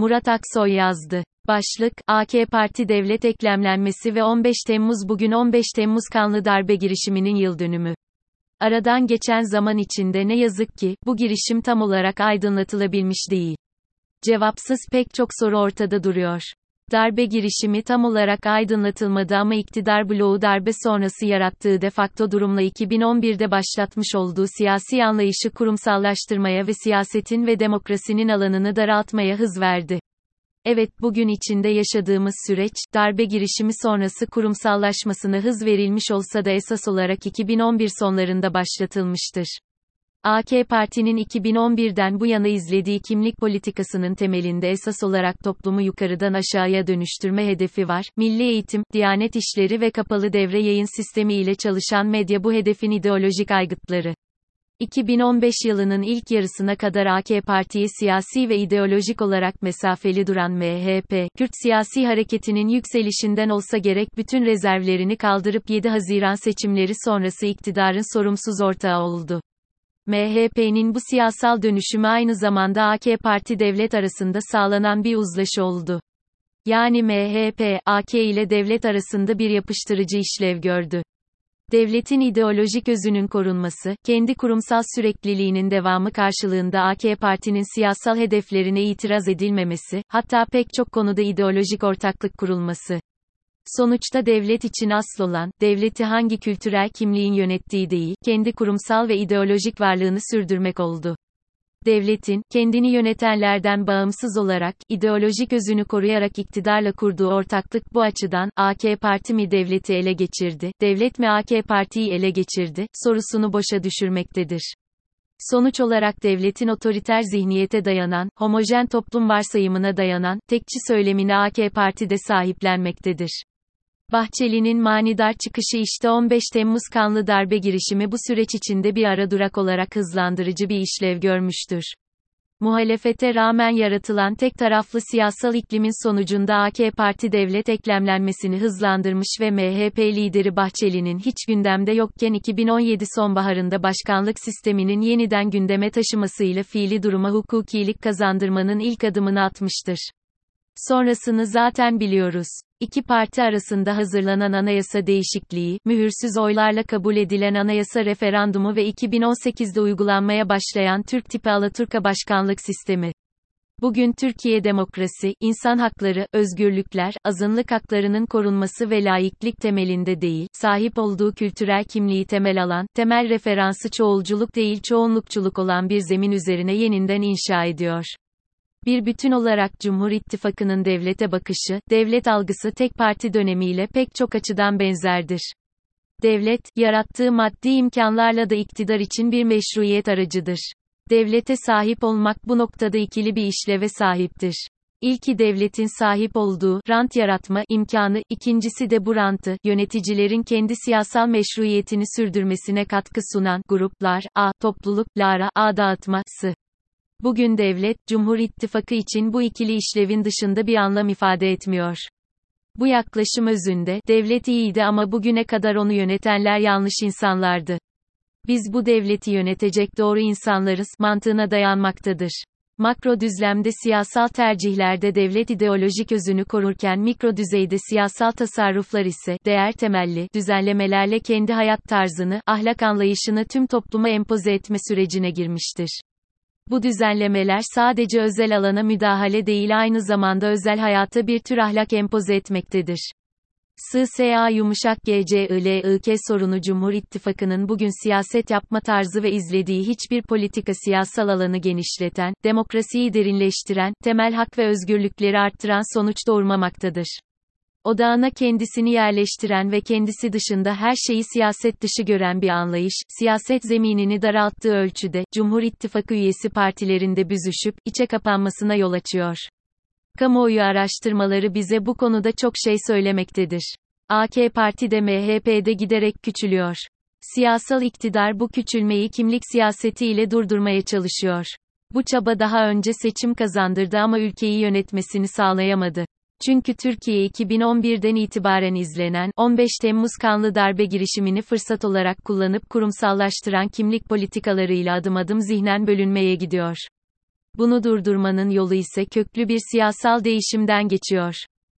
Murat Aksoy yazdı. Başlık, AK Parti devlet eklemlenmesi ve 15 Temmuz bugün 15 Temmuz kanlı darbe girişiminin yıl dönümü. Aradan geçen zaman içinde ne yazık ki, bu girişim tam olarak aydınlatılabilmiş değil. Cevapsız pek çok soru ortada duruyor. Darbe girişimi tam olarak aydınlatılmadı ama iktidar bloğu darbe sonrası yarattığı defakto durumla 2011'de başlatmış olduğu siyasi anlayışı kurumsallaştırmaya ve siyasetin ve demokrasinin alanını daraltmaya hız verdi. Evet, bugün içinde yaşadığımız süreç, darbe girişimi sonrası kurumsallaşmasına hız verilmiş olsa da esas olarak 2011 sonlarında başlatılmıştır. AK Parti'nin 2011'den bu yana izlediği kimlik politikasının temelinde esas olarak toplumu yukarıdan aşağıya dönüştürme hedefi var. Milli eğitim, Diyanet işleri ve kapalı devre yayın sistemi ile çalışan medya bu hedefin ideolojik aygıtları. 2015 yılının ilk yarısına kadar AK Parti'ye siyasi ve ideolojik olarak mesafeli duran MHP, Kürt siyasi hareketinin yükselişinden olsa gerek bütün rezervlerini kaldırıp 7 Haziran seçimleri sonrası iktidarın sorumsuz ortağı oldu. MHP'nin bu siyasal dönüşümü aynı zamanda AK Parti devlet arasında sağlanan bir uzlaşı oldu. Yani MHP, AK ile devlet arasında bir yapıştırıcı işlev gördü. Devletin ideolojik özünün korunması, kendi kurumsal sürekliliğinin devamı karşılığında AK Parti'nin siyasal hedeflerine itiraz edilmemesi, hatta pek çok konuda ideolojik ortaklık kurulması. Sonuçta devlet için asıl olan, devleti hangi kültürel kimliğin yönettiği değil, kendi kurumsal ve ideolojik varlığını sürdürmek oldu. Devletin, kendini yönetenlerden bağımsız olarak, ideolojik özünü koruyarak iktidarla kurduğu ortaklık bu açıdan, AK Parti mi devleti ele geçirdi, devlet mi AK Parti'yi ele geçirdi, sorusunu boşa düşürmektedir. Sonuç olarak devletin otoriter zihniyete dayanan, homojen toplum varsayımına dayanan, tekçi söylemini AK Parti'de sahiplenmektedir. Bahçeli'nin manidar çıkışı işte 15 Temmuz kanlı darbe girişimi bu süreç içinde bir ara durak olarak hızlandırıcı bir işlev görmüştür. Muhalefete rağmen yaratılan tek taraflı siyasal iklimin sonucunda AK Parti devlet eklemlenmesini hızlandırmış ve MHP lideri Bahçeli'nin hiç gündemde yokken 2017 sonbaharında başkanlık sisteminin yeniden gündeme taşımasıyla fiili duruma hukukilik kazandırmanın ilk adımını atmıştır. Sonrasını zaten biliyoruz. İki parti arasında hazırlanan anayasa değişikliği, mühürsüz oylarla kabul edilen anayasa referandumu ve 2018'de uygulanmaya başlayan Türk tipi Alaturka başkanlık sistemi. Bugün Türkiye demokrasi, insan hakları, özgürlükler, azınlık haklarının korunması ve laiklik temelinde değil, sahip olduğu kültürel kimliği temel alan, temel referansı çoğulculuk değil çoğunlukçuluk olan bir zemin üzerine yeniden inşa ediyor. Bir bütün olarak Cumhur İttifakı'nın devlete bakışı, devlet algısı tek parti dönemiyle pek çok açıdan benzerdir. Devlet, yarattığı maddi imkanlarla da iktidar için bir meşruiyet aracıdır. Devlete sahip olmak bu noktada ikili bir işleve sahiptir. İlki devletin sahip olduğu rant yaratma imkanı, ikincisi de bu rantı yöneticilerin kendi siyasal meşruiyetini sürdürmesine katkı sunan gruplar, a topluluklara a dağıtması. Bugün devlet, Cumhur İttifakı için bu ikili işlevin dışında bir anlam ifade etmiyor. Bu yaklaşım özünde, devlet iyiydi ama bugüne kadar onu yönetenler yanlış insanlardı. Biz bu devleti yönetecek doğru insanlarız, mantığına dayanmaktadır. Makro düzlemde siyasal tercihlerde devlet ideolojik özünü korurken mikro düzeyde siyasal tasarruflar ise, değer temelli, düzenlemelerle kendi hayat tarzını, ahlak anlayışını tüm topluma empoze etme sürecine girmiştir. Bu düzenlemeler sadece özel alana müdahale değil aynı zamanda özel hayata bir tür ahlak empoze etmektedir. SSA yumuşak GCILIK sorunu Cumhur İttifakı'nın bugün siyaset yapma tarzı ve izlediği hiçbir politika siyasal alanı genişleten, demokrasiyi derinleştiren, temel hak ve özgürlükleri arttıran sonuç doğurmamaktadır. Odağına kendisini yerleştiren ve kendisi dışında her şeyi siyaset dışı gören bir anlayış, siyaset zeminini daralttığı ölçüde, Cumhur İttifakı üyesi partilerinde büzüşüp, içe kapanmasına yol açıyor. Kamuoyu araştırmaları bize bu konuda çok şey söylemektedir. AK Parti de MHP'de giderek küçülüyor. Siyasal iktidar bu küçülmeyi kimlik siyaseti ile durdurmaya çalışıyor. Bu çaba daha önce seçim kazandırdı ama ülkeyi yönetmesini sağlayamadı. Çünkü Türkiye 2011'den itibaren izlenen 15 Temmuz kanlı darbe girişimini fırsat olarak kullanıp kurumsallaştıran kimlik politikalarıyla adım adım zihnen bölünmeye gidiyor. Bunu durdurmanın yolu ise köklü bir siyasal değişimden geçiyor.